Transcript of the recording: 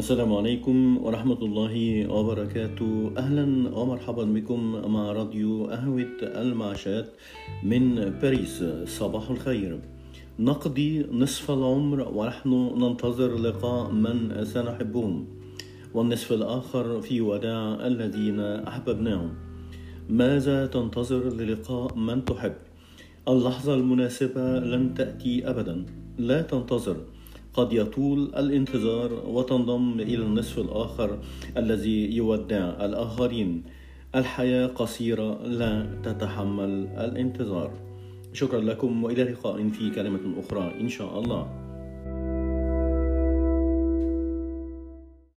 السلام عليكم ورحمة الله وبركاته. أهلا ومرحبا بكم مع راديو قهوة المعشات من باريس. صباح الخير. نقضي نصف العمر ونحن ننتظر لقاء من سنحبهم والنصف الآخر في وداع الذين أحببناهم. ماذا تنتظر للقاء من تحب؟ اللحظة المناسبة لن تأتي أبدا. لا تنتظر. قد يطول الانتظار وتنضم إلى النصف الآخر الذي يودع الآخرين. الحياة قصيرة لا تتحمل الانتظار. شكرا لكم وإلى لقاء في كلمة أخرى إن شاء الله.